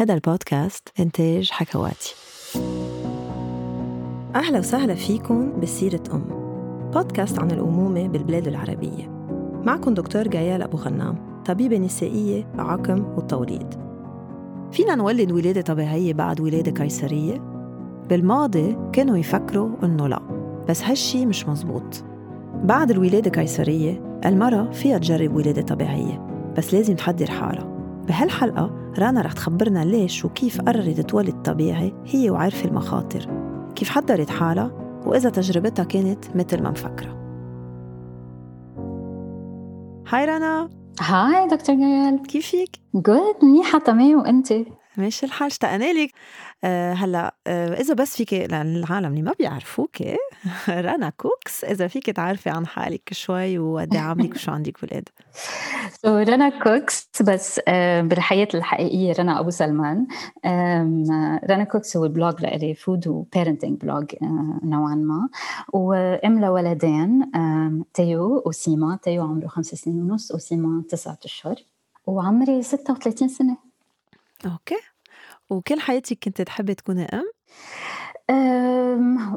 هذا البودكاست إنتاج حكواتي. أهلا وسهلا فيكم بسيرة أم. بودكاست عن الأمومة بالبلاد العربية. معكم دكتور جايال أبو غنام طبيبة نسائية بعقم والتوليد. فينا نولد ولادة طبيعية بعد ولادة قيصرية؟ بالماضي كانوا يفكروا إنه لا بس هالشي مش مزبوط. بعد الولادة قيصرية المرأة فيها تجرب ولادة طبيعية بس لازم تحضر حالها. بهالحلقة رانا رح تخبرنا ليش وكيف قررت تولد طبيعي هي وعارفة المخاطر. كيف حضرت حالها؟ وإذا تجربتها كانت مثل ما مفكرة. Hi رنا Hi دكتور جيال كيفك؟ good منيحة تمام. وانت؟ ماشي الحال اشتقنا لك. هلا أه إذا بس فيك للعالم اللي ما بيعرفوك رنا كوكس إذا فيك تعرفي عن حالك شوي وقد إيه عمرك وشو عندك ولاد so رنا كوكس بس آه، بالحياة الحقيقية رنا أبو سلمان. رنا كوكس هو ال blog لإلي food و parenting blog نوعا ما. وأم لولدين تيو وسيما. تيو عمره خمس سنين ونص وسيما تسعة أشهر. وعمري 36 سنة. okay. وكل حياتك كنت تحبي تكوني أم؟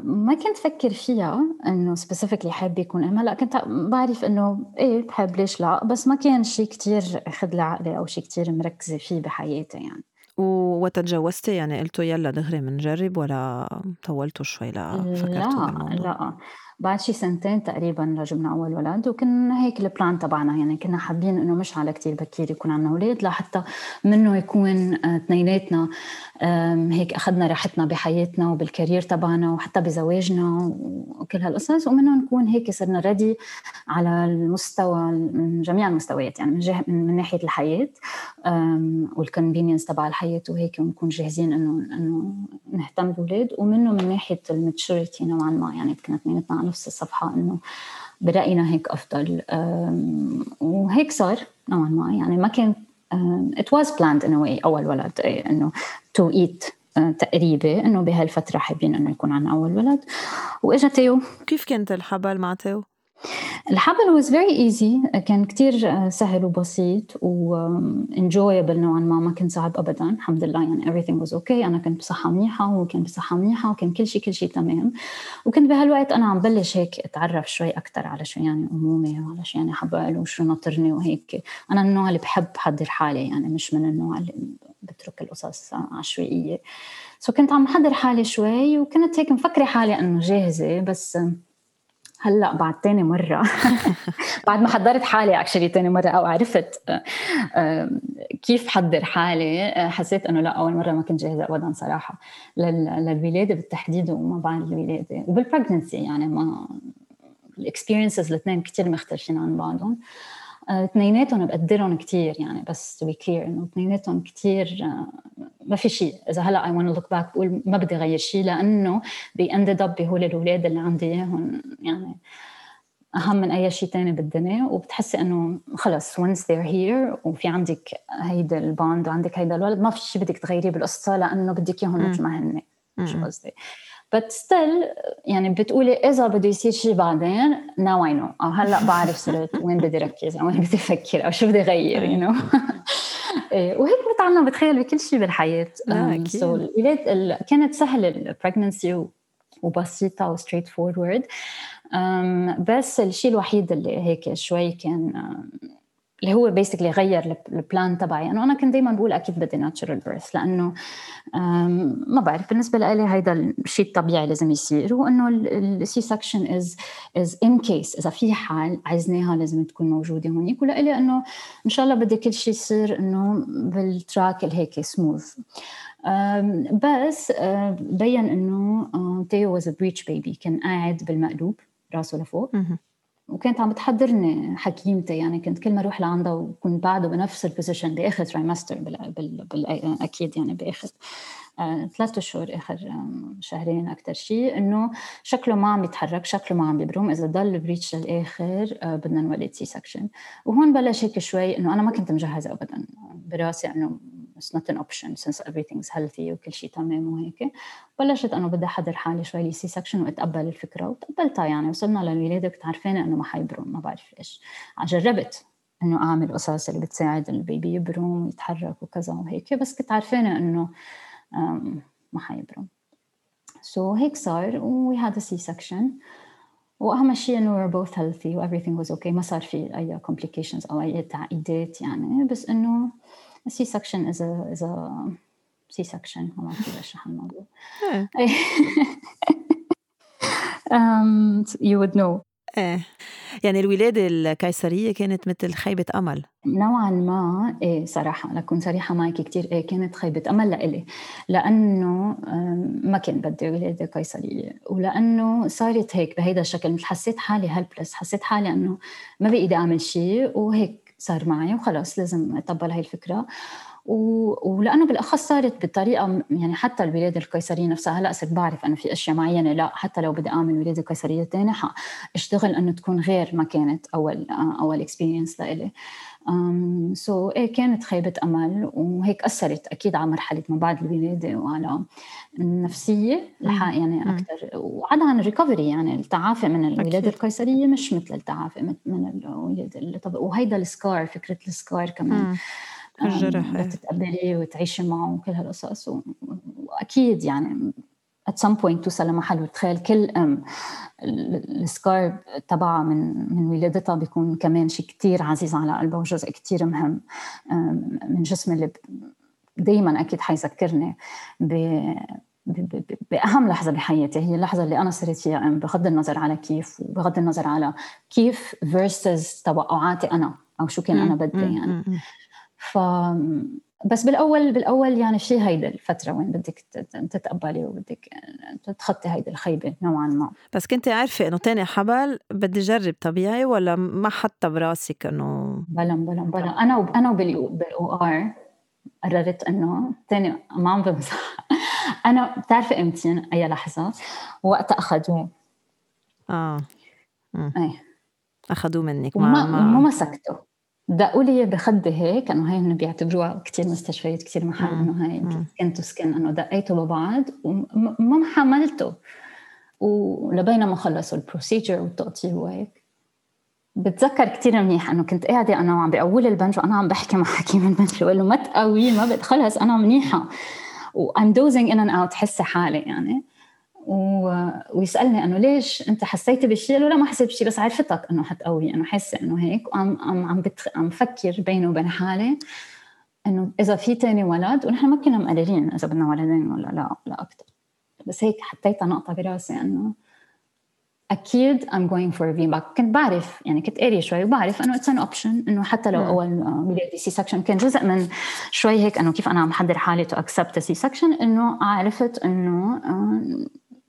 ما كنت فكر فيها إنه specifically حابة يكون ام هلا كنت بعرف إنه إيه بحب ليش لا بس ما كان شيء كتير أخذ لعقلي أو شيء كتير مركزة فيه بحياتي يعني وقت تجوزتي يعني قلتوا يلا دغري بنجرب ولا طولتوا شوي لفكرتوا لا بالموضوع؟ لا بعد شي سنتين تقريبا جبنا أول ولد وكنا هيك ال plan تبعنا. يعني كنا حابين إنه مش على كتير بكير يكون عندنا أولاد لحتى منه يكون آه، اثنيناتنا هيك أخذنا راحتنا بحياتنا وبال career تبعنا وحتى بزواجنا وكل هالقصص ومنه نكون هيك صرنا ready على المستوى من جميع المستويات يعني من, جه من, ناحية الحياة وال convenience تبع الحياة وهيك ونكون جاهزين انه إنه نهتم بالأولاد ومنه من ناحية ال maturity نوعا ما. يعني كنا اثنيناتنا نفس الصفحة إنه برأينا هيك أفضل. وهيك صار نوعا ما. يعني ما كان it was planned in a way أول ولد إيه، إنه to eat آه، تقريبي إنه بهالفترة حابين إنه يكون عنا أول ولد. وإجا تيو. كيف كانت الحبل مع تيو؟ الحبل was very easy. كان كتير آه، سهل وبسيط و enjoyable نوعا ما. ما كان صعب ابدا. الحمد لله يعني everything was okay. أنا كنت بصحة منيحة وهو كان بصحة منيحة وكان كل شيء كل شيء تمام. وكنت بهالوقت أنا عم بلش هيك أتعرف شوي أكثر على شو يعني امومه وعلى شو يعني حبل وشو ناطرني وهيك. أنا النوع اللي بحب حضر حالي يعني مش من النوع اللي بترك القصص عشوائية. سو كنت عم حضر حالي شوي وكنت هيك مفكرة حالي إنه جاهزة بس هلأ بعد تاني مرة. بعد ما حضرت حالي actually تاني مرة أو عرفت كيف حضر حالي حسيت إنه لأ أول مرة ما كنت جاهزة ابدا صراحة للولادة بالتحديد وما بعد الولادة. وبال pregnancy يعني ما ال experiences الاثنين كثير مختلفين عن بعضهم. اثنيناتهم بقدرهم كثير يعني بس to be clear إنه اثنيناتهم كثير آه، ما في شيء. إذا هلأ I went look back بقول ما بدي اغير شيء لأنه بي ended up بهول الاولاد اللي عندي إياهم يعني. أهم من أي شيء ثاني بالدنيا وبتحسي إنه خلص once they're here وفي عندك هيدا ال bond وعندك هيدا الولد ما في شيء بدك تغيريه بالقصة لأنه بدك إياهم مثل ما هن شو قصدي؟ but still يعني بتقولي إذا بده يصير شيء بعدين ناو اي نو أو هلأ بعرف صرت وين بدي ركز أو وين بدي أفكر أو شو بدي أغير you know إيه، وهيك بتعلم بتخيل بكل شيء بالحياة. so الولاد كانت سهلة ال pregnancy وبسيطة و straightforward بس الشيء الوحيد اللي هيك شوي كان اللي هو basically غير ال plan تبعي. انه أنا كنت دائما بقول أكيد بدي natural birth لأنه ما بعرف بالنسبة لي هيدا الشيء الطبيعي لازم يصير وانه ال C-section is is in case إذا في حال عايزناها لازم تكون موجودة هونيك ولإلي إنه إن شاء الله بدي كل شيء يصير إنه بال track الهيك smooth بس بين إنه تيو was breech baby كان قاعد بالمقلوب راسه لفوق. وكانت عم بتحضرني حكيمتي يعني كنت كل ما أروح لعندها وكنت بعده بنفس ال position بآخر trimester. أكيد يعني بآخر آه، ثلاثة شهور آخر شهرين أكثر شيء إنه شكله ما عم يتحرك شكله ما عم يبرم إذا ضل breech للآخر آه، بدنا نولد C-section وهون بلش هيك شوي إنه أنا ما كنت مجهزة ابدا براسي إنه it's not an option since everything's healthy وكل شيء تمام وهيك. بلشت أنه بدي أحضر حالي شوي ل C-section وأتقبل الفكرة وتقبلتها يعني. وصلنا للولاده كنت عارفانه أنه ما حيبرم ما بعرف ليش جربت إنه أعمل قصص اللي بتساعد ال baby يبرم ويتحرك وكذا وهيك. بس كنت عارفانة إنه ما حيبرم. so so هيك صار و we had a C-section. وأهم شيء إنه we're both healthy و everything was okay. ما صار في أي complications أو أي تعقيدات يعني. بس إنه C-section is a is a C-section. ما بعرف اشرح الموضوع you would know. إيه يعني الولادة القيصرية كانت مثل خيبة أمل. نوعا ما إيه صراحة لكون صريحة معك كثير إيه كانت خيبة أمل لإلي. لأنه ما كان بدي ولادة قيصرية ولأنه صارت هيك بهيدا الشكل. حسيت حالي helpless. حسيت حالي أنه ما بإيدي أعمل شيء وهيك صار معي وخلاص لازم أتقبل هاي الفكرة. ولأنه بالأخص صارت بطريقة يعني حتى الولاده القيصرية نفسها هلا صرت بعرف إنه في أشياء معينة لا حتى لو بدي اعمل ولاده قيصريه ثانية أشتغل إنه تكون غير ما كانت أول أول experience لإلي. so so, إيه كانت خيبة أمل وهيك أثرت أكيد على مرحلة ما بعد الولادة وعلى النفسية لحق يعني أكثر وعدا عن الريكفري يعني التعافي من الولادة القيصرية مش مثل التعافي من الولادة وهيدا السكار فكرة السكار كمان. مم. الجرح إيه. تتقبلي وتعيشي معه وكل هالقصص. وأكيد يعني at some point توصل لمحل وتخيل كل آم السكار تبعها من من ولادتها بيكون كمان شيء كتير عزيز على قلبها وجزء كتير مهم من جسمي اللي دايما أكيد حيذكرني ب بأهم لحظة بحياتي. هي اللحظة اللي أنا صرت فيها آم بغض النظر على كيف وبغض النظر على كيف فيرسز توقعاتي أنا أو شو كان أنا بدي يعني. ف بس بالاول بالأول يعني شيء هيدا الفترة وين بدك تتقبلي وبدك تتخطي هيدي الخيبة نوعا ما. بس كنت عارفة إنه تاني حبل بدي اجرب طبيعي ولا ما حتى براسك إنه؟ بلا بلا بلا. أنا وب... أنا بال OR قررت إنه تاني ما عم بمزح. أنا بتعرفي إمتى؟ أي لحظة. وقت اخذوه آه. إيه. اخذوه منك ما ما, ما مسكته. دقوا لي بخدي هيك أنه هي بيعتبروها كثير مستشفيات كثير محل إنه هي skin to skin إنه دقيته ببعض وما حملته ولبينا ما خلصوا ال procedure والتقطيع وهيك. بتذكر كثير منيح إنه كنت قاعدة أنا وعم بقول البنج وأنا عم بحكي مع حكيم البنج بقول له ما تقوي ما خلص أنا منيحة. و I'm dozing in and out حسي حالي يعني. و... ويسألني أنه ليش أنت حسيتي بشيء؟ لا ما حسيت بشيء بس عرفتك أنه حتقوي أنه حاسه أنه هيك وعم عم عم, بتخ... عم بفكر بيني وبين حالي أنه إذا في تاني ولد ونحن ما كنا مقررين إذا بدنا ولدين ولا لا لا أكثر بس هيك حطيتها نقطة براسي أنه أكيد I'm going for a VBAC كنت بعرف يعني كنت قارية شوي وبعرف أنه it's an option أنه حتى لو أول ولاده C-section كان جزء من شوي هيك أنه كيف أنا عم حضر حالي to accept C-section أنه عرفت أنه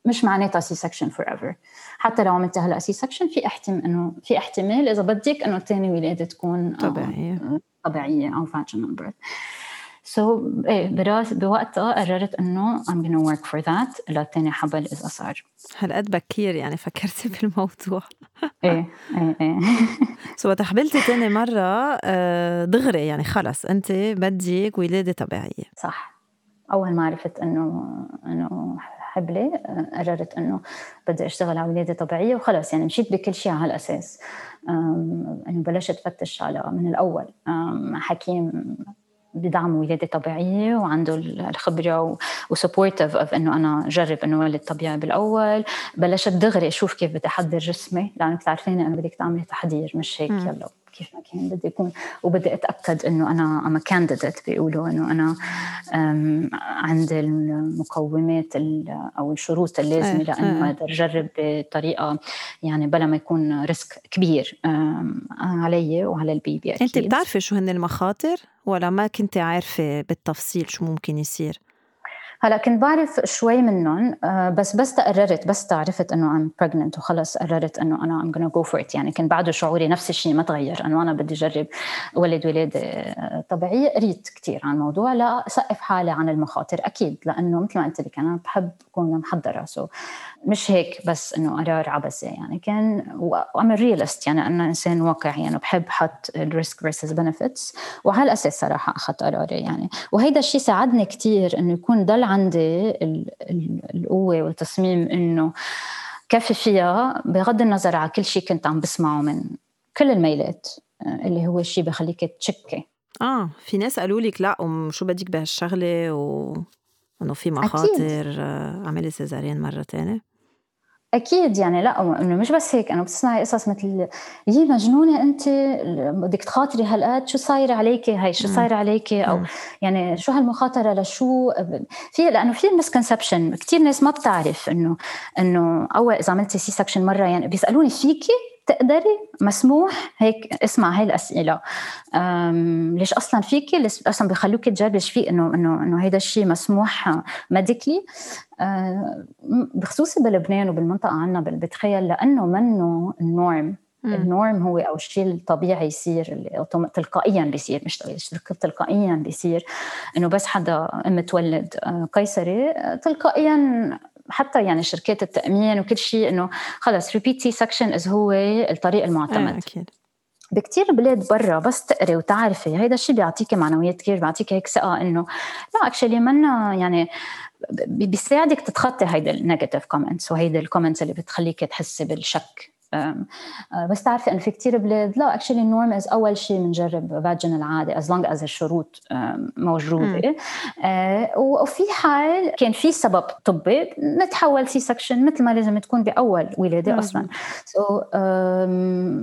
مش معناتها C-section forever حتى لو عملت هلا C-section في احتمال إنه في احتمال إذا بدك إنه ثاني ولادة تكون طبيعية. طبيعية أو vaginal birth so so, إيه براس بوقتها قررت إنه I'm gonna work for that لتاني حبل إذا صار. هالقد بكير يعني فكرتي بالموضوع. إيه إيه إيه. سو وقت حبلتي تاني مرة آه، دغري يعني خلص أنت بدك ولادة طبيعية. صح. أول ما عرفت انه إنه حبلة آه، قررت إنه بدي أشتغل على ولادة طبيعية وخلص. يعني مشيت بكل شيء على هالاساس إنه بلشت فتش على من الأول. حكيم بدعم ولادة طبيعية وعنده الخبرة و supportive of إنه أنا أجرب إنه ولد طبيعي بالأول. بلشت دغري أشوف كيف بدي أحضر جسمي لانك تعرفين انه بدك تعملي تحضير مش هيك يلا. كيف ما كان بدي يكون وبدي أتأكد إنه أنا أنا candidate بيقولوا إنه أنا عندي المقومات أو الشروط اللازمة إيه، لأنه إيه. أقدر أجرب بطريقة يعني بلا ما يكون risk كبير علي وعلى ال baby أكيد. انت بتعرفي شو هن المخاطر؟ ولا ما كنت عارفة بالتفصيل شو ممكن يصير؟ هلا كنت بعرف شوي منهم آه، بس بس قررت بس عرفت إنه I'm pregnant وخلص قررت إنه أنا I'm gonna go for it. يعني كان بعده شعوري نفس الشيء ما تغير إنه أنا بدي اجرب ولد ولاده آه، طبيعية. قريت كثير عن الموضوع لأثقف حالي عن المخاطر أكيد لإنه مثل ما قلت لك أنا بحب أكون محضرة. so مش هيك بس إنه قرار عبثي. يعني كان و I'm realist يعني أنا إنسان واقعي يعني بحب حط ال risk versus benefits وعلى الاساس صراحة أخذت قراري يعني. وهيدا الشيء ساعدني كثير إنه يكون ضل عندي القوة والتصميم إنه كفي فيها بغض النظر على كل شيء كنت عم بسمعه من كل الميلات اللي هو الشيء بخليك تشكي. آه في ناس قالوا لك لا وشو بدك بهالشغلة؟ و إنه في مخاطر أعملي سيزاريان مرة ثانية أكيد يعني لا إنه مش بس هيك أنا بتسمعي قصص مثل يي مجنونة أنت بدك تخاطري هالقد شو صاير عليكي؟ هاي شو صاير عليكي؟ أو يعني شو هالمخاطرة لشو؟ في لأنه في misconception كثير ناس ما بتعرف إنه إنه اول إذا عملتي C-section مرة يعني بيسألوني فيكي؟ تقدري مسموح هيك اسمع هاي الأسئلة. ليش أصلا فيكي؟ ليش أصلا بخلوك تجربي في انه انه إنه هيدا الشيء مسموح medically أه بخصوصي بلبنان وبالمنطقة عنا بتخيل لأنه منه ال norm. ال norm هو أو الشيء الطبيعي يصير اللي تلقائيا بيصير مش تلقائيا بيصير. إنه بس حدا ام تولد آه، قيصري تلقائيا حتى يعني شركات التأمين وكل شيء إنه خلص repeat C-section is هو الطريق المعتمد. آه، أكيد. بكتير بلاد برا بس تقري وتعرفي. هيدا الشيء بيعطيكي معنويات كثير بيعطيكي هيك ثقة إنه لا actually منا يعني بيساعدك تتخطي هيدا ال negative comments وهيدا ال comments اللي بتخليك تحسي بالشك. بس تعرفي انه في كثير بلاد لا actually ال norm is أول شيء بنجرب vaginal عادي as long as الشروط موجودة. آه، وفي حال كان في سبب طبي نتحول C-section مثل ما لازم تكون بأول ولادة أصلا. so so,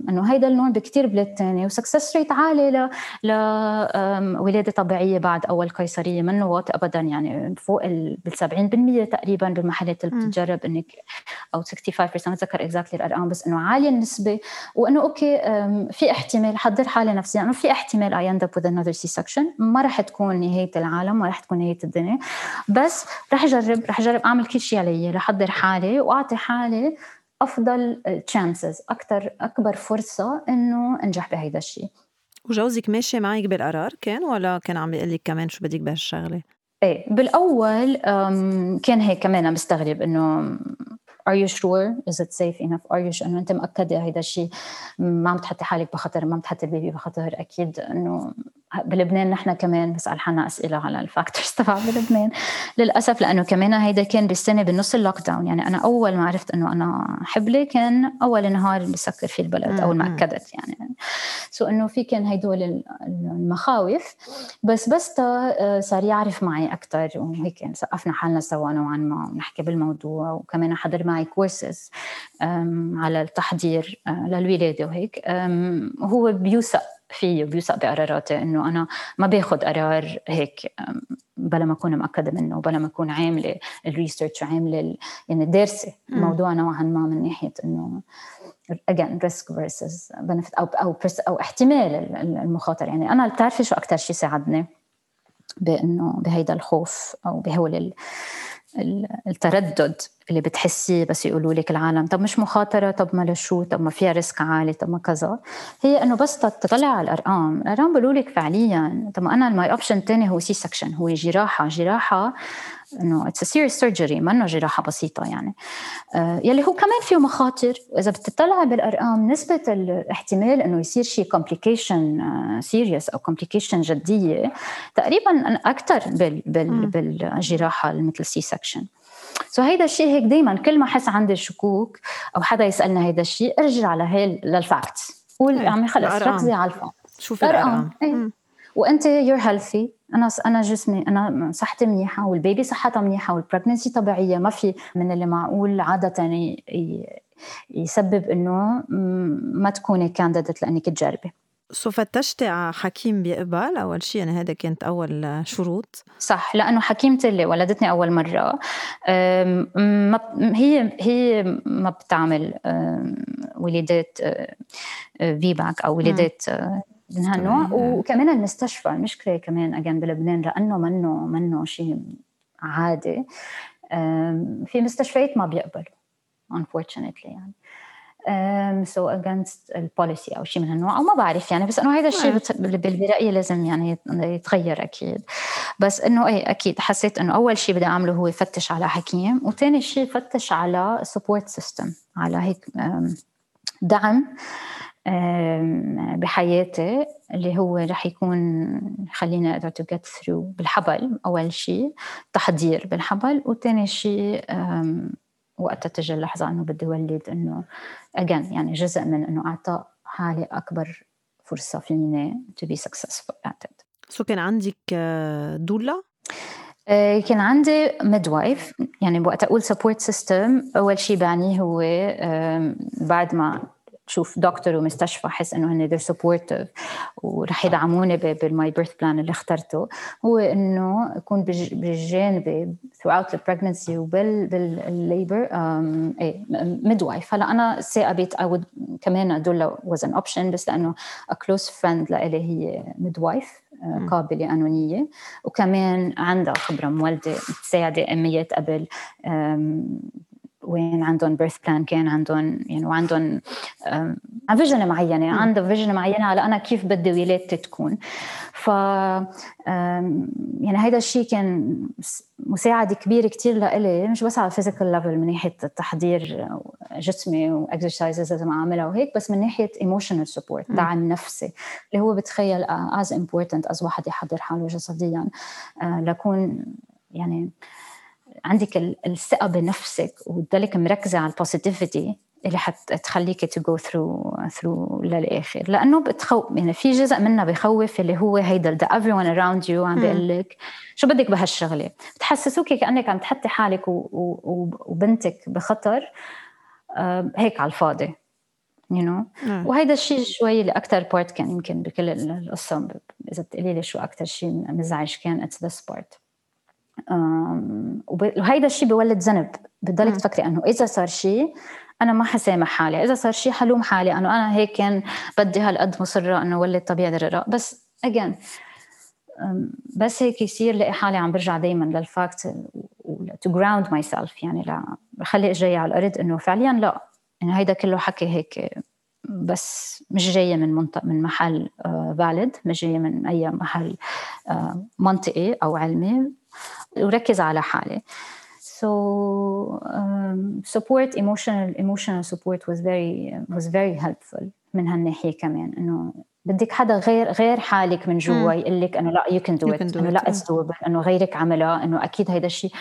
إنه هيدا ال norm بكثير بلاد ثانية و success rate عالي ل ولادة طبيعية بعد أول قيصرية منه واطي ابدا يعني فوق بال 70% تقريبا بالمحلات اللي بتجرب إنك أو 65% ما بتذكر exactly الأرقام بس إنه عالية النسبة وإنه okay في احتمال حضر حالي نفسيا إنه في احتمال I end up with another C-section ما رح تكون نهاية العالم ما رح تكون نهاية الدنيا. بس رح أجرب رح أجرب أعمل كل شيء علي رح احضر حالي وأعطي حالي أفضل chances أكثر أكبر فرصة إنه أنجح بهيدا الشيء وجوزك ماشي معك بالقرار كان ولا كان عم بيقول لك كمان شو بدك بهالشغلة؟ إيه بالأول كان هيك كمان مستغرب إنه are you sure? Is it safe enough? Are you sure? انه أنت مأكدة هيدا الشيء؟ ما عم تحطي حالك بخطر ما عم تحطي ال baby بخطر أكيد إنه بلبنان نحن كمان بسأل حالنا أسئلة على ال factors تبع بلبنان. للأسف لأنه كمان هيدا كان بالسنة بنص ال lockdown يعني أنا أول ما عرفت إنه أنا حبلي كان أول نهار بسكر فيه البلد أول ما أكدت يعني. so إنه في كان هدول المخاوف. بس بس آه، صار يعرف معي أكثر وهيك يعني ثقفنا حالنا سوا نوعا ما ونحكي بالموضوع. وكمان حضر معي كورسز على التحضير آه، للولادة وهيك. وهو بيوثق فيه وبيوثق بقراراتي إنه أنا ما بأخذ قرار هيك بلا ما أكون مأكدة منه وبلا ما أكون عاملة ال research وعاملة يعني دارسة الموضوع نوعا ما من ناحية إنه again risk versus benefit أو أو أو احتمال المخاطرة. يعني أنا بتعرفي شو أكثر شيء ساعدني بإنه بهيدا الخوف أو بهول التردد اللي بتحسيه بس يقولوا لك العالم طب مش مخاطرة؟ طب ما لشو؟ طب ما فيها risk عالي؟ طب ما كذا. هي إنه بس تطلع على الأرقام. الأرقام بيقولوا لك فعليا طب أنا ال my option الثاني هو C-section هو جراحة. جراحة إنه it's serious surgery منه جراحة بسيطة يعني. آه يلي هو كمان فيه مخاطر. واذا بتطلع بالأرقام نسبة الاحتمال إنه يصير شيء complication serious أو complication جدية تقريبا أكثر بال بال بالجراحة مثل C-section so هيدا الشيء هيك دائما كل ما احس عندي شكوك أو حدا يسالنا هيدا الشيء أرجع على هي لل facts. قول إيه، عمي خلص ركزي على ال facts. شوفي الأرقام. إيه. وأنت you're healthy أنا أنا جسمي أنا صحتي منيحة وال baby صحتها منيحة وال pregnancy طبيعية. ما في من اللي معقول عادة يسبب إنه ما تكوني candidate لأنك تجربي. so فتشتي على حكيم بيقبل أول شيء يعني هذا كانت أول شروط. صح لأنه حكيمتي اللي ولدتني أول مرة. ما هي هي ما بتعمل ولادات VBAC أو ولادات من هالنوع. وكمان المستشفى المشكلة كمان again بلبنان لأنه منه منه شيء عادي. في مستشفيات ما بيقبلوا unfortunately يعني. so against ال policy أو شيء من هالنوع أو ما بعرف يعني. بس إنه هذا الشيء برايي لازم يعني يتغير أكيد. بس إنه إيه أكيد حسيت إنه أول شيء بدي أعمله هو فتش على حكيم وثاني شيء فتش على support system على هيك دعم. بحياتي اللي هو رح يكون خلينا أقدر to get through بالحبل أول شيء تحضير بالحبل وثاني شيء وقتها تجي اللحظة إنه بدي ولد إنه again يعني جزء من إنه اعطي حالي أكبر فرصة فيني to be successful at it. so كان عندك آه، doula؟ آه، كان عندي midwife يعني وقت أقول support system أول شيء بعنيه هو بعد ما شوف دكتور ومستشفى احس إنه هن they're supportive ورح يدعموني بال my birth plan اللي اخترته. هو إنه اكون بالجانب throughout the pregnancy وبال بال labor إيه midwife هلا أنا ثاقبت I would كمان doula was an option بس لأنه a close friend لإلي هي midwife قابلة قانونية وكمان عندها خبرة مولدة تساعد إميات قبل وين عندهم birth plan كان عندهم يعني وعندهم vision معينة عندها vision معينة على أنا كيف بدي ولادتي تكون. ف يعني هذا الشيء كان مساعد كبير كتير لإلي مش بس على ال physical level من ناحية تحضير جسمي و exercises لازم اعملها وهيك بس من ناحية emotional support دعم نفسي اللي هو بتخيل as important as واحد يحضر حاله جسديا آه، لكون يعني عندك الثقة بنفسك وتضلك مركزة على ال positivity اللي حتخليك to go through through للآخر لأنه بتخوف يعني في جزء منها بخوف اللي هو هيدا the everyone around you عم بيقول لك شو بدك بهالشغلة بتحسسوك كأنك عم تحطي حالك و... و... وبنتك بخطر آه، هيك على الفاضي you you know? نعم. وهيدا الشيء شوي اللي أكثر part كان يمكن بكل القصة إذا بتقولي لي شو أكثر شيء مزعج كان it's this part وهيدا الشيء بولد ذنب. بتضلك تفكري إنه إذا صار شيء أنا ما حسامح حالي إذا صار شيء حلوم حالي. انه أنا هيك كان بدي هالقد مصرة إنه ولد طبيعي ضرورة بس again بس هيك يصير لاقي حالي عم برجع دائما لل fact to ground myself يعني لا بخلي إجري على الأرض إنه فعليا لا. إنه هيدا كله حكي هيك بس مش جاية من منطق من محل valid مش جاية من أي محل منطقي أو علمي. وركز على حالي. So um, support emotional emotional support was very was very helpful من هالناحية كمان. إنه بدك حدا غير غير حالك من جوا يقول لك إنه لا you can do it إنه لا it's doable إنه غيرك عملها إنه أكيد هيدا الشيء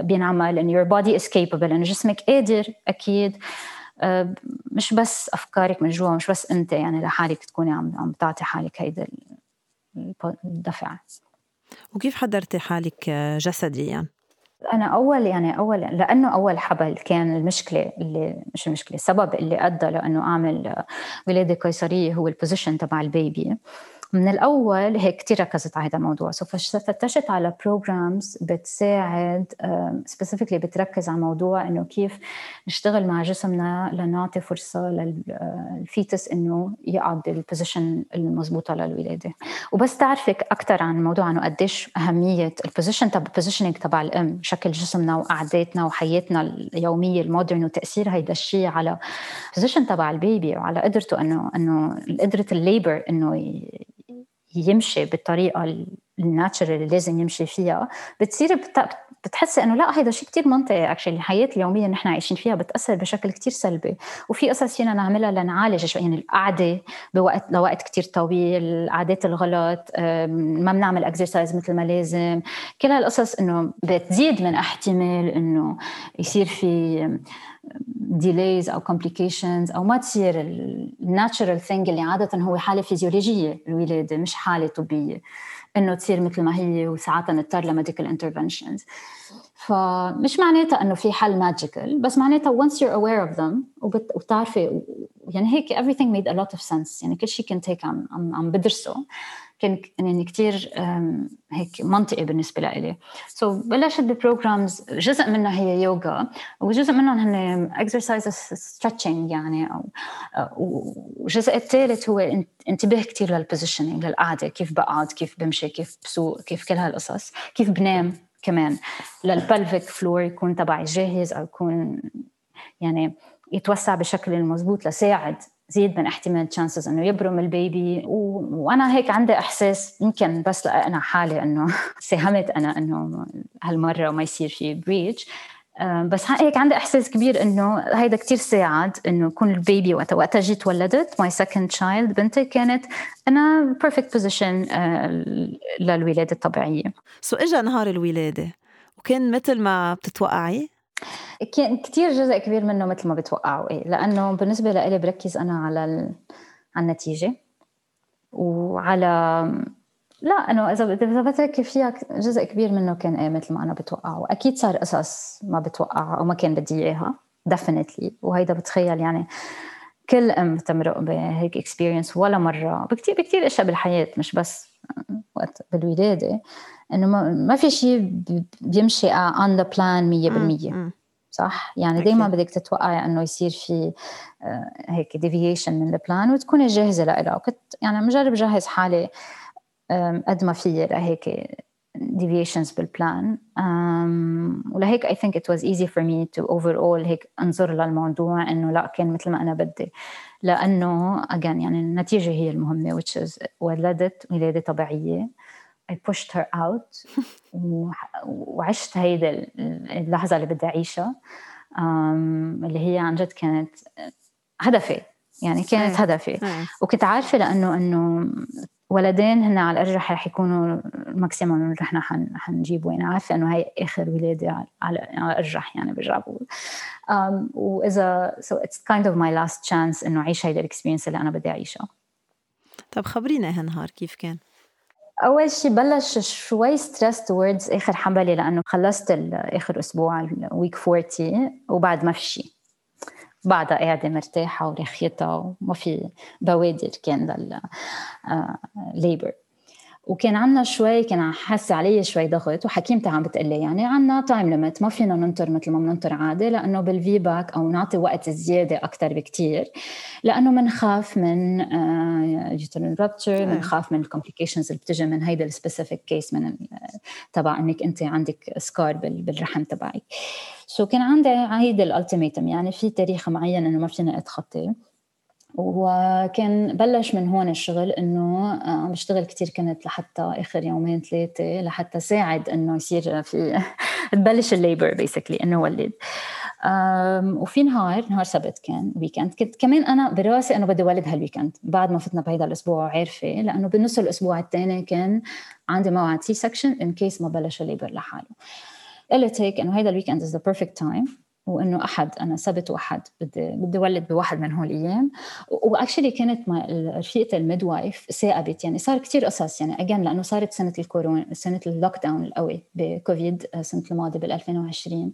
بينعمل. إنه your body is capable. إنه جسمك قادر أكيد. مش بس أفكارك من جوا مش بس أنت يعني لحالك تكوني عم عم تعطي حالك هيدا الدفع. وكيف حضرتي حالك جسديا؟ أنا أول يعني أول لأنه أول حبل كان المشكلة اللي مش المشكلة السبب اللي أدى لأنه أعمل ولادة قيصرية هو ال position تبع ال baby من الأول هيك كثير ركزت على هذا الموضوع. so فتشت على programs بتساعد specifically بتركز على موضوع إنه كيف نشتغل مع جسمنا لنعطي فرصة لل fetus إنه يقعد بال position المضبوطة للولادة. وبس تعرفك أكثر عن الموضوع إنه قديش أهمية ال position تبع ال positioning تبع الأم شكل جسمنا وقعداتنا وحياتنا اليومية ال modern وتاثير هيدا الشيء على ال position تبع ال baby وعلى قدرته انه إنه قدرة ال labor إنه يمشي بالطريقة ال natural اللي لازم يمشي فيها بتصير بتحسي إنه لا هيدا شيء كتير منطقي actually الحياة اليومية اللي نحن عايشين فيها بتأثر بشكل كتير سلبي. وفي قصص فينا نعملها لنعالج شوي يعني القعدة بوقت لوقت كتير طويل العادات الغلط ما بنعمل exercise مثل ما لازم. كل هالقصص إنه بتزيد من احتمال إنه يصير في delays أو complications أو ما تصير ال natural thing اللي عادة هو حالة فيزيولوجية الولادة مش حالة طبية. إنه تصير مثل ما هي وساعات نضطر ل medical interventions فمش معناتها إنه في حل magical بس معناتها once you're aware of them وبتعرفي يعني هيك everything made a lot of sense يعني كل شيء كنت هيك عم عم, بدرسه. كان يعني كثير هيك منطقي بالنسبة لإلي. so so بلشت ب programs جزء منها هي يوغا وجزء منهم هن exercise stretching يعني أو والجزء الثالث هو انتباه كثير لل positioning للقعدة كيف بقعد كيف بمشي كيف بسوق كيف كل هالقصص كيف بنام كمان. لل pelvic floor يكون تبعي جاهز أو يكون يعني يتوسع بشكل المضبوط لساعد زيد من احتمال chances إنه يبرم ال baby. و... وأنا هيك عندي إحساس يمكن بس أنا حالي إنه ساهمت أنا إنه هالمرة ما يصير في breech بس هيك عندي إحساس كبير إنه هيدا كتير ساعد إنه يكون ال baby وقتها وقتها جيت ولدت my second child بنتي كانت in a perfect position للولادة الطبيعية. so اجى نهار الولادة وكان مثل ما بتتوقعي؟ كان كثير جزء كبير منه مثل ما بتوقعوا إيه. لأنه بالنسبة لإلي بركز أنا على على النتيجة. وعلى لا إنه إذا إذا بتركي فيها جزء كبير منه كان إيه مثل ما أنا بتوقع واكيد صار قصص ما بتوقع أو ما كان بدي إياها definitely وهيدا بتخيل يعني كل أم تمرق بهيك experience ولا مرة. بكثير بكثير إشياء بالحياة مش بس وقت بالولادة إنه ما في شيء بيمشي on the plan 100% صح؟ يعني دائما بدك تتوقعي إنه يصير في هيك deviation من ال plan وتكوني جاهزة لها وكنت يعني مجرب جهز حالي قد ما في لهيك deviations بالبلان um, ولهيك I think it was easy for me to overall هيك انظر للموضوع إنه لا كان مثل ما أنا بدي. لأنه again يعني النتيجة هي المهمة which is ولدت ولادة طبيعية. I pushed her out. وعشت هيدا اللحظة اللي بدي أعيشها. Um, اللي هي عن جد كانت هدفي. يعني كانت هدفي. وكنت عارفة لأنه إنه ولدين هن على الأرجح رح يكونوا ال maximum اللي رح حنجيبه يعني عارفة إنه هي آخر ولادة على على الأرجح يعني برجع بقول um, واذا so it's kind of my last chance إنه أعيش هيدا ال experience اللي أنا بدي أعيشها. طب خبرينا هالنهار كيف كان؟ أول شيء بلش شوي stress towards آخر حملة لأنه خلصت آخر أسبوع ال week 40 وبعد ما في شيء بعدها قاعدة مرتاحة ورخيتها وما في بوادر كان للل labor آه، وكان عنا شوي كان حاسة علي شوي ضغط وحكيمتي عم بتقلي يعني عنا time limit ما فينا ننطر مثل ما بننطر عادي لأنه بال VBAC أو نعطي وقت زيادة أكثر بكتير لأنه بنخاف من uterine rupture بنخاف من ال complications اللي بتجي من هيدا ال specific case من تبع إنك أنت عندك scar بالرحم تبعك. so كان عندي هيدا ال ultimatum يعني في تاريخ معين إنه ما فينا اتخطيه وكان بلش من هون الشغل إنه آه، عم بشتغل كثير كنت لحتى آخر يومين ثلاثة لحتى ساعد إنه يصير في تبلش ال labor basically إنه ولد وفي نهار نهار سبت كان weekend كنت كمان أنا براسي إنه بدي ولد هال weekend بعد ما فتنا بهيدا الأسبوع عارفه لأنه بنص الأسبوع الثاني كان عندي موعد C-section in case ما بلش ال labor لحاله. قلت هيك إنه هيدا ال weekend is the perfect time وانه أحد أنا سبت واحد بدي بدي ولد بواحد من هول الأيام و actually كانت مع رفيقة ال midwife ثاقبت يعني صار كثير قصص يعني اجين لأنه صارت سنة الكورونا سنة ال lockdown القوي بكوفيد السنة الماضية بال 2020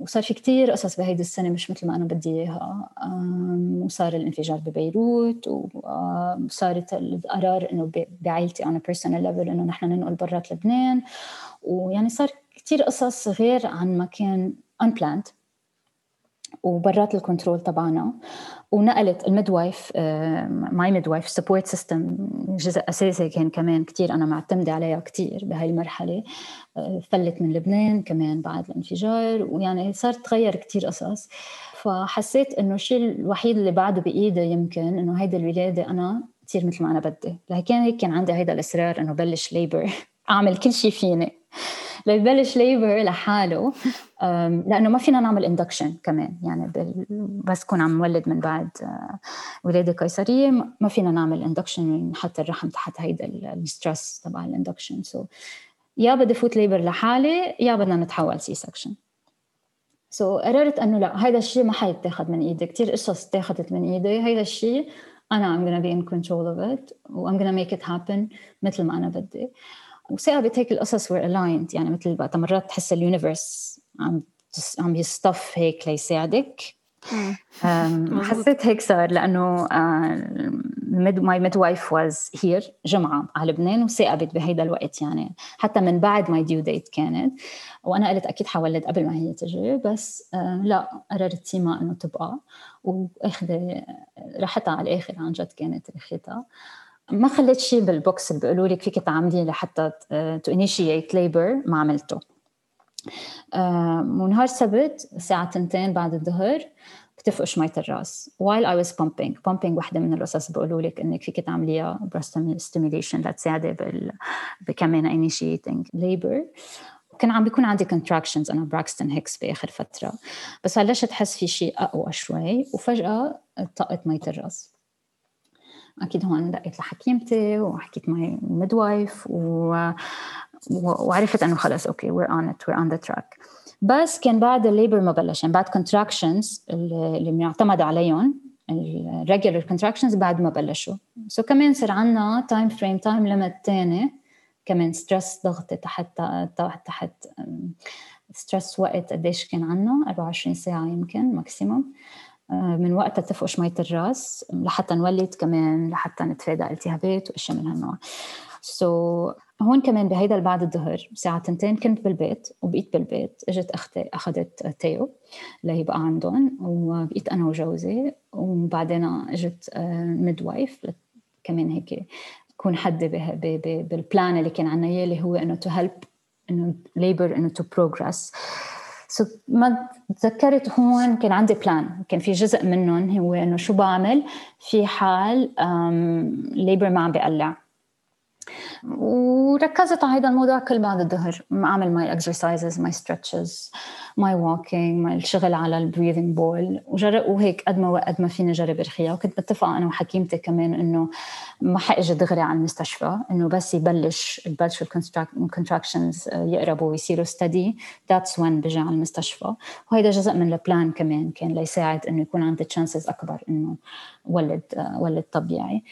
وصار في كتير قصص بهيدي السنة مش مثل ما أنا بدي إياها. وصار الانفجار ببيروت وصارت القرار إنه بعائلتي أنا personal level إنه نحن ننقل برات لبنان. ويعني صار كتير قصص غير عن ما كان unplanned وبرات ال control تبعنا. ونقلت ال midwife my midwife support system جزء أساسي كان كمان كثير أنا معتمدة عليها كثير بهاي المرحلة. آه، فلت من لبنان كمان بعد الانفجار ويعني صار تغير كثير قصص. فحسيت إنه الشيء الوحيد اللي بعده بإيدي يمكن إنه هيدا الولادة أنا تصير مثل ما أنا بدي. لكن هيك كان عندي هيدا الإصرار إنه بلش labor أعمل كل شيء فيني. ليبلش labor لحاله لأنه ما فينا نعمل induction كمان. يعني بس كون عم نولد من بعد آه، ولادة قيصرية ما فينا نعمل induction ونحط الرحم تحت هيدا ال stress تبع ال induction so يا بدي فوت labor لحالي يا بدنا نتحول C-section so قررت إنه لا هيدا الشيء ما حيتاخذ من إيدي. كثير قصص اتاخذت من إيدي. هيدا الشيء أنا I'm gonna be in control of it و I'm gonna make it happen مثل ما أنا بدي. وثاقبت هيك القصص were aligned يعني مثل بقى مرات تحس ال universe عم عم يصطف هيك ليساعدك. حسيت هيك صار لأنه my midwife was here جمعة على لبنان وثاقبت بهيدا الوقت يعني. حتى من بعد my due date كانت. وأنا قلت أكيد حولد قبل ما هي تجي بس آه، لا قررت سيما إنه تبقى. واخذه راحتها على الآخر عن جد كانت ريحتها ما خليت شيء بال books اللي بيقولوا لك فيك تعملي لحتى to initiate labor ما عملته. ونهار سبت الساعة تنتين بعد الظهر بتفقش مية الراس. While I was pumping. Pumping وحدة من القصص بيقولوا لك إنك فيك تعمليها breast stimulation لتساعدي بال بكمان initiating labor. كان عم بيكون عندي contractions. أنا Braxton Hicks باخر فترة. بس بلشت أحس في شيء أقوى شوي وفجأة طقت مية الراس. أكيد هون دقيت لحكيمتي وحكيت my midwife و... وعرفت إنه خلص okay we're on it we're on the track بس كان بعد ال labor ما بلش يعني بعد contractions اللي, بنعتمد عليهم ال regular contractions بعد ما بلشوا. so كمان صار عندنا time frame time limit ثاني كمان stress ضغطي تحت تحت تحت stress وقت قديش كان عنا؟ 24 ساعة يمكن maximum من وقتها تفقش مية الراس لحتى نولد كمان لحتى نتفادى التهابات وأشياء من هالنوع. so, هون كمان بهيدا بعد الظهر الساعة تنتين كنت بالبيت وبقيت بالبيت إجت أختي أخذت تيو اللي هي بقى عندهم وبقيت أنا وجوزي وبعدين إجت midwife كمان هيك تكون حد بال plan اللي كان عنا إياه اللي هو إنه to help إنه labor إنه to progress so ما تذكرت هون كان عندي plan كان في جزء منهم هو إنه شو بعمل في حال labor ما عم بيقلع. وركزت على هذا الموضوع كل بعد الظهر. أعمل my exercises my stretches my walking my الشغل على ال breathing ball وجرب وهيك قد ما قد ما فيني جرب إرخيها. وكنت متفقه أنا وحكيمتي كمان إنه ما حاجي دغري على المستشفى. إنه بس يبلش البلش ال contractions يقربوا ويصيروا steady that's when بجي على المستشفى. وهيدا جزء من ال plan كمان كان ليساعد إنه يكون عندي chances أكبر إنه ولد ولد طبيعي.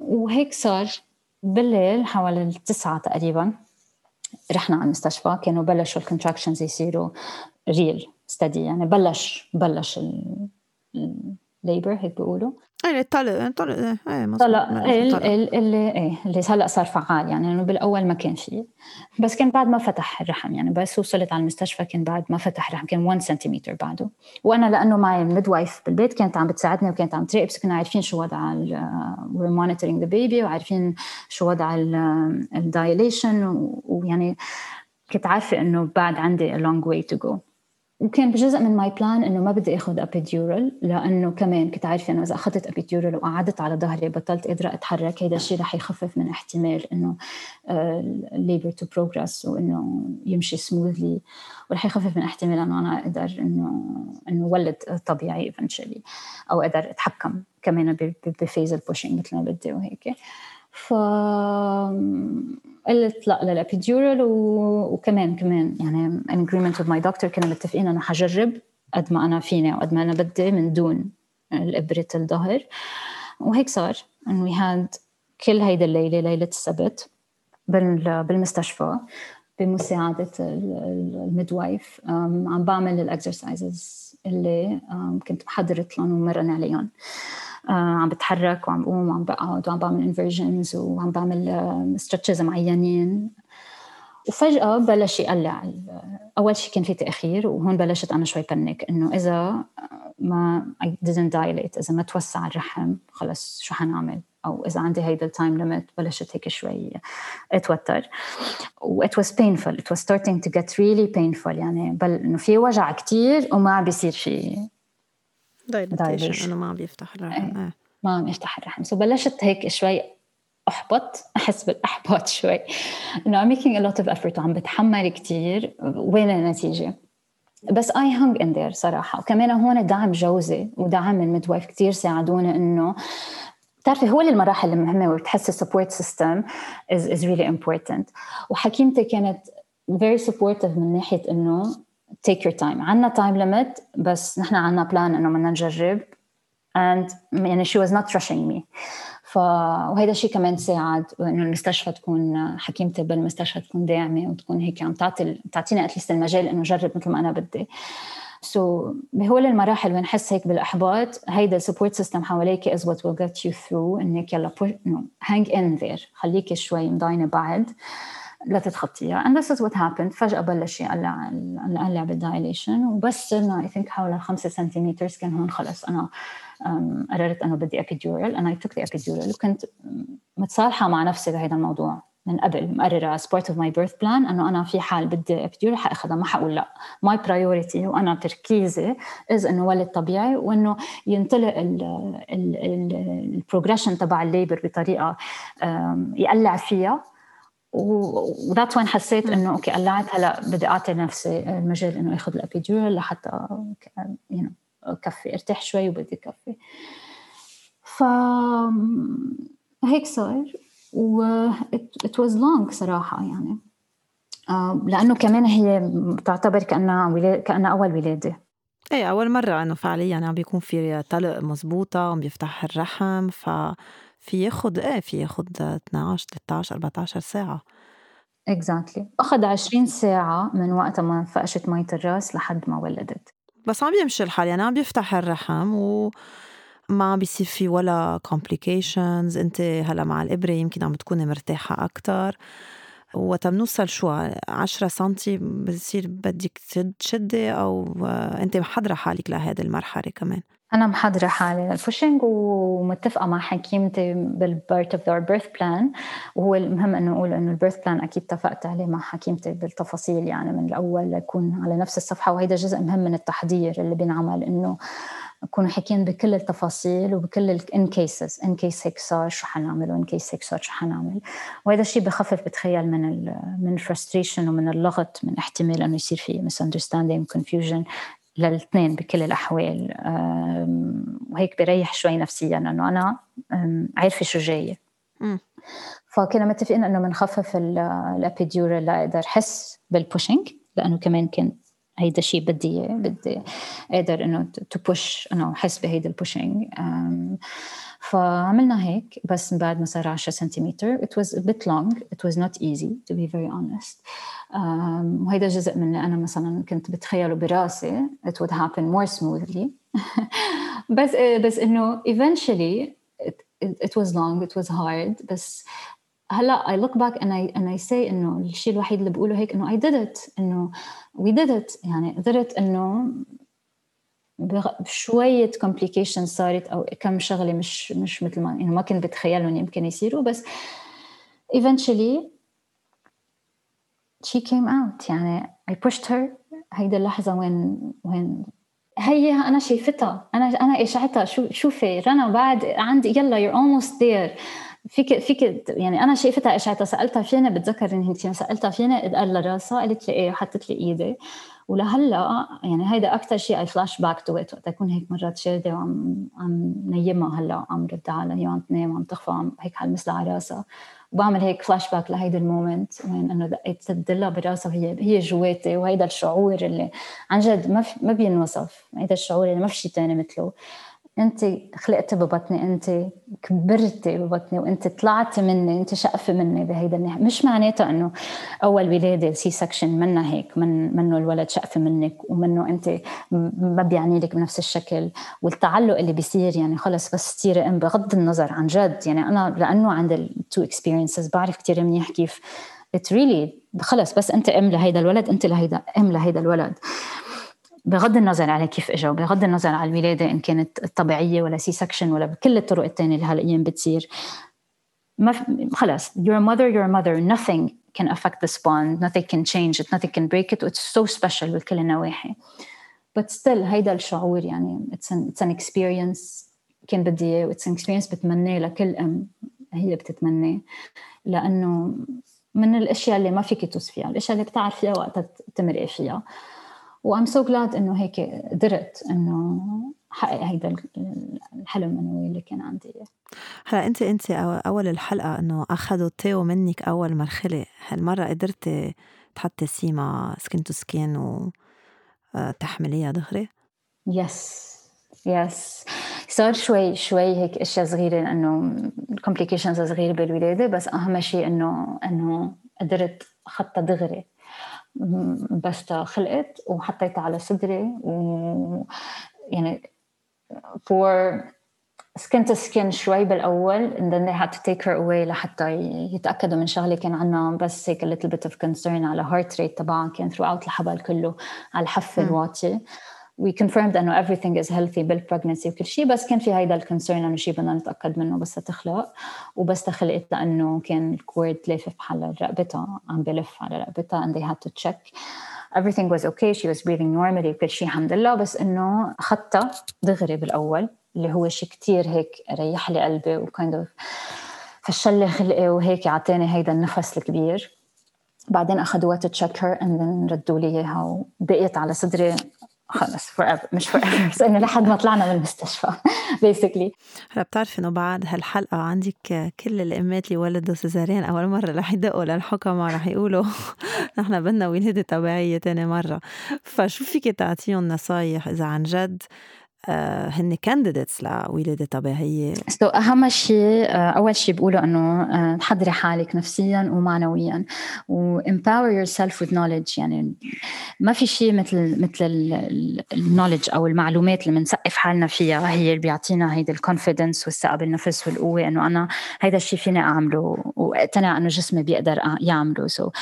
وهيك صار. بالليل حوالي التسعة تقريبا رحنا على المستشفى كانوا بلشوا ال contractions يصيروا real steady يعني بلش بلش ال labor هيك بيقولوا. إيه الطلق طلق إيه طلق اللي إيه اللي هلأ صار فعال يعني إنه بالأول ما كان فيه بس كان بعد ما فتح الرحم يعني بس وصلت على المستشفى كان بعد ما فتح الرحم كان 1 سنتيمتر بعده. وأنا لأنه معي ال midwife بالبيت كانت عم بتساعدني وكانت عم تراقب كنا عارفين شو وضع we're monitoring the baby وعارفين شو وضع ال dilation ويعني كنت عارفة إنه بعد عندي a long way to go. وكان بجزء من my plan إنه ما بدي آخذ epidural لأنه كمان كنت عارفة إنه إذا أخذت epidural وقعدت على ظهري بطلت قادرة أتحرك هيدا الشيء رح يخفف من احتمال إنه ال labor to progress وإنه يمشي smoothly ورح يخفف من احتمال إنه أنا أقدر إنه إنه ولد طبيعي eventually أو أقدر أتحكم كمان ب phase ال pushing مثل ما بدي وهيك. ف قلت لا لل epidural وكمان كمان يعني in agreement with my doctor كنا متفقين أنا حجرب قد ما أنا فيني وقد ما أنا بدي من دون الإبرة الظهر. وهيك صار انه we had كل هيدي الليلة ليلة السبت بالمستشفى بمساعدة ال midwife عم بعمل ال exercises اللي كنت محضرت لهم ومرن عليهم. عم بتحرك وعم بقوم وعم بقعد وعم بعمل inversions وعم بعمل stretches معينين. وفجأة بلش يقلع أول شيء كان في تأخير وهون بلشت أنا شوي panic إنه إذا ما I didn't dilate إذا ما توسع الرحم خلص شو حنعمل؟ أو إذا عندي هيدا ال time limit بلشت هيك شوي أتوتر. و it was painful. It was starting to get really painful. يعني بل إنه في وجع كتير وما عم بيصير شيء dilation إنه ما عم بيفتح الرحم. إيه. ما عم يفتح الرحم. so بلشت هيك شوي أحبط أحس بالأحباط شوي. إنه I'm making a lot of effort وعم بتحمل كثير وين النتيجة؟ بس I hang in there صراحة. وكمان هون دعم جوزي ودعم ال midwife كثير ساعدوني إنه بتعرفي هو المراحل المهمة وبتحسي ال support system is, is really important. وحكيمتي كانت very supportive من ناحية إنه take your time. عنا time limit بس نحن عنا plan إنه بدنا نجرب. And يعني she was not rushing me. ف وهذا الشيء كمان ساعد انه المستشفى تكون حكيمتي بالمستشفى تكون داعمة وتكون هيك عم تعطي تعطيني at least المجال إنه اجرب مثل ما أنا بدي. so so, بهول المراحل وين نحس هيك بالإحباط هيدا ال support system حواليك is what will get you through. إنك يلا hang in there. خليكي شوي مضاينه بعد. لا تتخطيها and this is what happened. فجأة بلش يقلع نقلع بال dilation وبس صرنا I think حوالي 5 سنتيمتر كان هون خلص. أنا قررت أنه بدي epidural. And I took the epidural. وكنت متصالحة مع نفسي بهذا الموضوع من قبل. مقررة as part of my birth plan أنه أنا في حال بدي epidural حأخذها. ما حقول لا. My priority وأنا تركيزي is إنه ولد طبيعي وإنه ينطلق ال progression تبع ال labor بطريقة يقلع فيها. و that's when حسيت إنه okay قلعت هلا بدي أعطي نفسي المجال إنه آخذ ال epidural لحتى يو كفي أرتاح شوي وبدي كفي ف هيك صار و it was long صراحة يعني. لأنه كمان هي بتعتبر كأنها كأنها أول ولادة. إيه أول مرة إنه فعليا عم بيكون في طلق مزبوطة عم بيفتح الرحم ف في ياخد إيه في ياخد 12 13 14 ساعة. exactly exactly. أخذ 20 ساعة من وقت ما فقشت مية الراس لحد ما ولدت. بس عم بيمشي الحال يعني عم بيفتح الرحم و ما عم بيصير في ولا complications. أنت هلا مع الإبرة يمكن عم تكوني مرتاحة أكثر وقت بنوصل شو 10 سنتي بصير بدك تشدي أو أنت محضره حالك لهذه المرحلة كمان. أنا محضرة حالي لل pushing ومتفقة مع حكيمتي بال part of the birth plan وهو المهم إنه أقول إنه ال birth plan أكيد اتفقت عليه مع حكيمتي بالتفاصيل يعني من الأول ليكون على نفس الصفحة. وهيدا جزء مهم من التحضير اللي بينعمل إنه نكونوا حكيين بكل التفاصيل وبكل in cases in case هيك صار شو حنعمل و in case هيك صار شو حنعمل. وهذا الشيء بخفف بتخيل من من ال frustration ومن اللغط من احتمال إنه يصير في misunderstanding confusion للاثنين بكل الأحوال. وهيك بريح شوي نفسيا إنه أنا عارفة شو جاي فكنا متفقين إنه بنخفف ال epidural لاقدر أحس بال pushing لأنه كمان كان هيدا الشيء بدي بدي أقدر إنه to push إنه أحس بهيدا ال pushing فعملنا هيك بس من بعد ما صار 10 سنتيمتر it was a bit long it was not easy to be very honest وهيدا جزء من اللي انا مثلا كنت بتخيله براسي it would happen more smoothly بس بس انه eventually it, it was long it was hard بس هلا I look back and I and I say انه الشيء الوحيد اللي بقوله هيك انه I did it انه we did it يعني قدرت انه بشوية complications صارت أو كم شغلة مش مش مثل ما يعني ما كنت بتخيلهم يمكن يصيروا بس eventually she came out. يعني I pushed her. هيدا اللحظة وين وين هي أنا شايفتها. أنا أنا إشعتها. شو شوفي رنا بعد عندي يلا you're almost there. فيك فيك يعني أنا شايفتها اشعتها سالتها فينا بتذكر إني انت سألتها فينا قال لها راسها قالت لي إيه وحطت لي إيدي. ولهلأ يعني هيدا أكثر شيء I flashback to it وقت أكون هيك مرات شادة وعم عم نيمها هلأ عم رد على هي عم تنام وعم تخفى عم هيك حلمسها على راسها. وبعمل هيك فلاش باك لهيدا ال moment وين إنه دقيت تدلها براسها وهي هي جواتي وهيدا الشعور اللي عن جد ما ما بينوصف. هيدا الشعور اللي ما في شيء ثاني مثله. انت خلقتي ببطني انت كبرتي ببطني وانت طلعتي مني انت شقفه مني بهيدا الناحية. مش معناتها إنه أول ولادة C-section منا هيك من منه الولد شقفه منك ومنه انت ما بيعني لك بنفس الشكل. والتعلق اللي بيصير يعني خلص بس تصيري ام بغض النظر عن جد يعني أنا لأنه عند ال two experiences بعرف كثير منيح كيف. it really really خلص بس أنت أم لهيدا الولد أنت لهيدا أم لهيدا الولد. بغض النظر على كيف اجوا بغض النظر على الولادة إن كانت طبيعيه ولا C-section ولا بكل الطرق الثانية اللي هالأيام بتصير. ما خلص you're a mother you're a mother nothing can affect this bond nothing can change it nothing can break it it's so special بكل النواحي. But still هيدا الشعور يعني it's an, it's an experience كان بدي إياه it's an experience بتمناه لكل أم هي بتتمناه. لأنه من الأشياء اللي ما فيك توصفيها الأشياء اللي بتعرفيها وقتها تمرقي فيها. و I'm so glad إنه هيك قدرت إنه حقق هيدا الحلم المنوي اللي كان عندي هلا انت أنت أول الحلقة إنه أخذوا تيو منك أول مرحله هالمرة قدرتي تحطي سيما skin to skin وتحمليها دغري؟ yes yes صار شوي شوي هيك أشياء صغيرة لأنه complications صغيرة بالولادة بس أهم شيء انه إنه قدرت اخذتها دغري. بس خلقت وحطيتها على صدري و يعني for skin to skin شوي بالأول and then they had to take her away لحتى يتأكدوا من شغله كان عندنا بس هيك a little bit of concern على heart rate تبعها كان throughout الحبل كله على الحفه الواطيه we confirmed إنه everything is healthy بال pregnancy وكل شيء بس كان في هيدا ال concern إنه شيء بدنا نتأكد منه بس تخلق. وبس تخلقت لإنه كان ال cord لافف بحال رقبتها عم بلف على رقبتها and they had to check. Everything was okay she was breathing normally وكل شيء الحمد لله بس إنه اخذتها دغري بالأول اللي هو شيء كتير هيك ريح لي قلبي و kind of فشل لي خلقي وهيك اعطاني هيدا النفس الكبير. بعدين اخذوا وقت check her and ردوا لي إياها وبقيت على صدري خلص for مش forever إنه لحد ما طلعنا من المستشفى basically هلا بتعرفي إنه بعد هالحلقة عندك كل الأمات اللي ولدوا cesarean أول مرة رح يدقوا للحكمة رح يقولوا نحن بدنا ولادة طبيعية تاني مرة. فشو فيك تعطيهم نصايح إذا عن جد هن candidates لولادة طبيعية. so أهم شيء آه، أول شيء بقوله إنه آه، تحضري حالك نفسيا ومعنويا و empower yourself with knowledge. يعني ما في شيء مثل مثل ال knowledge أو المعلومات اللي بنثقف حالنا فيها. هي اللي بيعطينا هيدي ال confidence والثقة بالنفس والقوة إنه أنا هيدا الشيء فيني أعمله وأقتنع إنه جسمي بيقدر يعمله. so so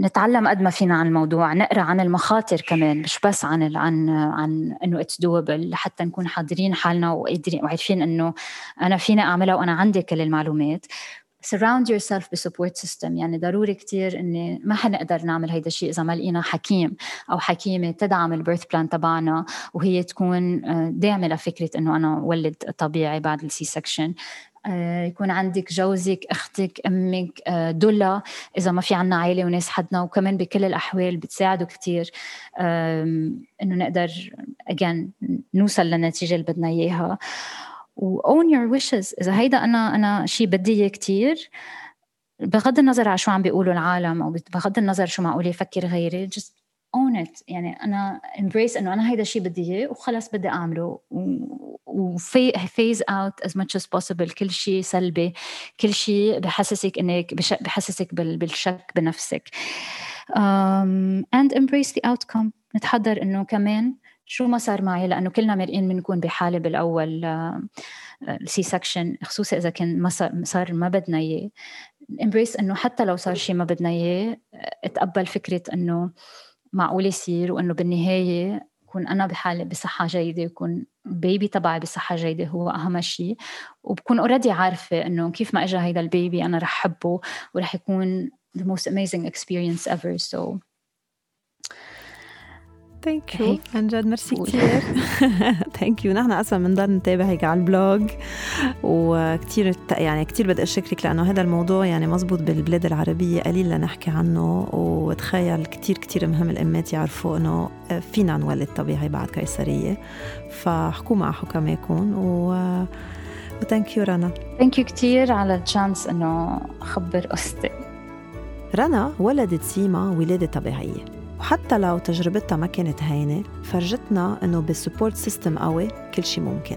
نتعلم قد ما فينا عن الموضوع نقرأ عن المخاطر كمان مش بس عن عن عن إنه it's doable لحتى نكون حاضرين حالنا وقادرين وعارفين إنه أنا فيني أعملها وأنا عندي كل المعلومات. Surround yourself ب support system يعني ضروري كتير إني ما حنقدر نعمل هيدا الشيء إذا ما لقينا حكيم أو حكيمة تدعم ال birth plan تبعنا وهي تكون آه، داعمة لفكرة إنه أنا ولد طبيعي بعد ال C-section يكون عندك جوزك أختك أمك آه، دلة إذا ما في عنا عائله وناس حدنا وكمان بكل الأحوال بتساعدوا كثير إنه نقدر اجين نوصل للنتيجة اللي بدنا إياها. و own your wishes. إذا هيدا أنا أنا شيء بدي إياه كثير بغض النظر على شو عم بيقولوا العالم أو بغض النظر شو معقول يفكر غيري just own it. يعني أنا embrace إنه أنا هيدا الشيء بدي إياه وخلص بدي أعمله. و phase out as much as possible. كل شيء سلبي. كل شيء بحسسك إنك بحسسك بالشك بنفسك. um, and embrace the outcome. نتحضر إنه كمان شو ما صار معي. لأنه كلنا مرقين بنكون بحالة بالأول ال C uh, section خصوصا إذا كان ما صار ما بدنا إياه. embrace إنه حتى لو صار شيء ما بدنا إياه اتقبل فكرة إنه معقول يصير وإنه بالنهاية كون أنا بحالة بصحة جيدة يكون baby تبعي بصحة جيدة هو أهم شيء وبكون already عارفة إنه كيف ما اجى هيدا ال baby أنا رح حبه ورح يكون the most amazing experience ever. So thank you عن جد ميرسي كثير thank you نحن أصلا بنضل نتابعك على ال blog. وكثير يعني كثير بدي أشكرك لأنه هذا الموضوع يعني مزبوط بالبلاد العربية قليل لنحكي عنه. وتخيل كثير كثير مهم الأمات يعرفوا إنه فينا نولد طبيعي بعد قيصرية. فحكوا مع حكماكم و و thank you رنا. thank you كثير على ال chance إنه أخبر قصتي رنا ولدت سيما ولادة طبيعية. وحتى لو تجربتها ما كانت هينة فرجتنا إنه بال support system قوي كل شي ممكن.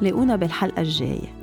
لاقونا بالحلقة الجاية.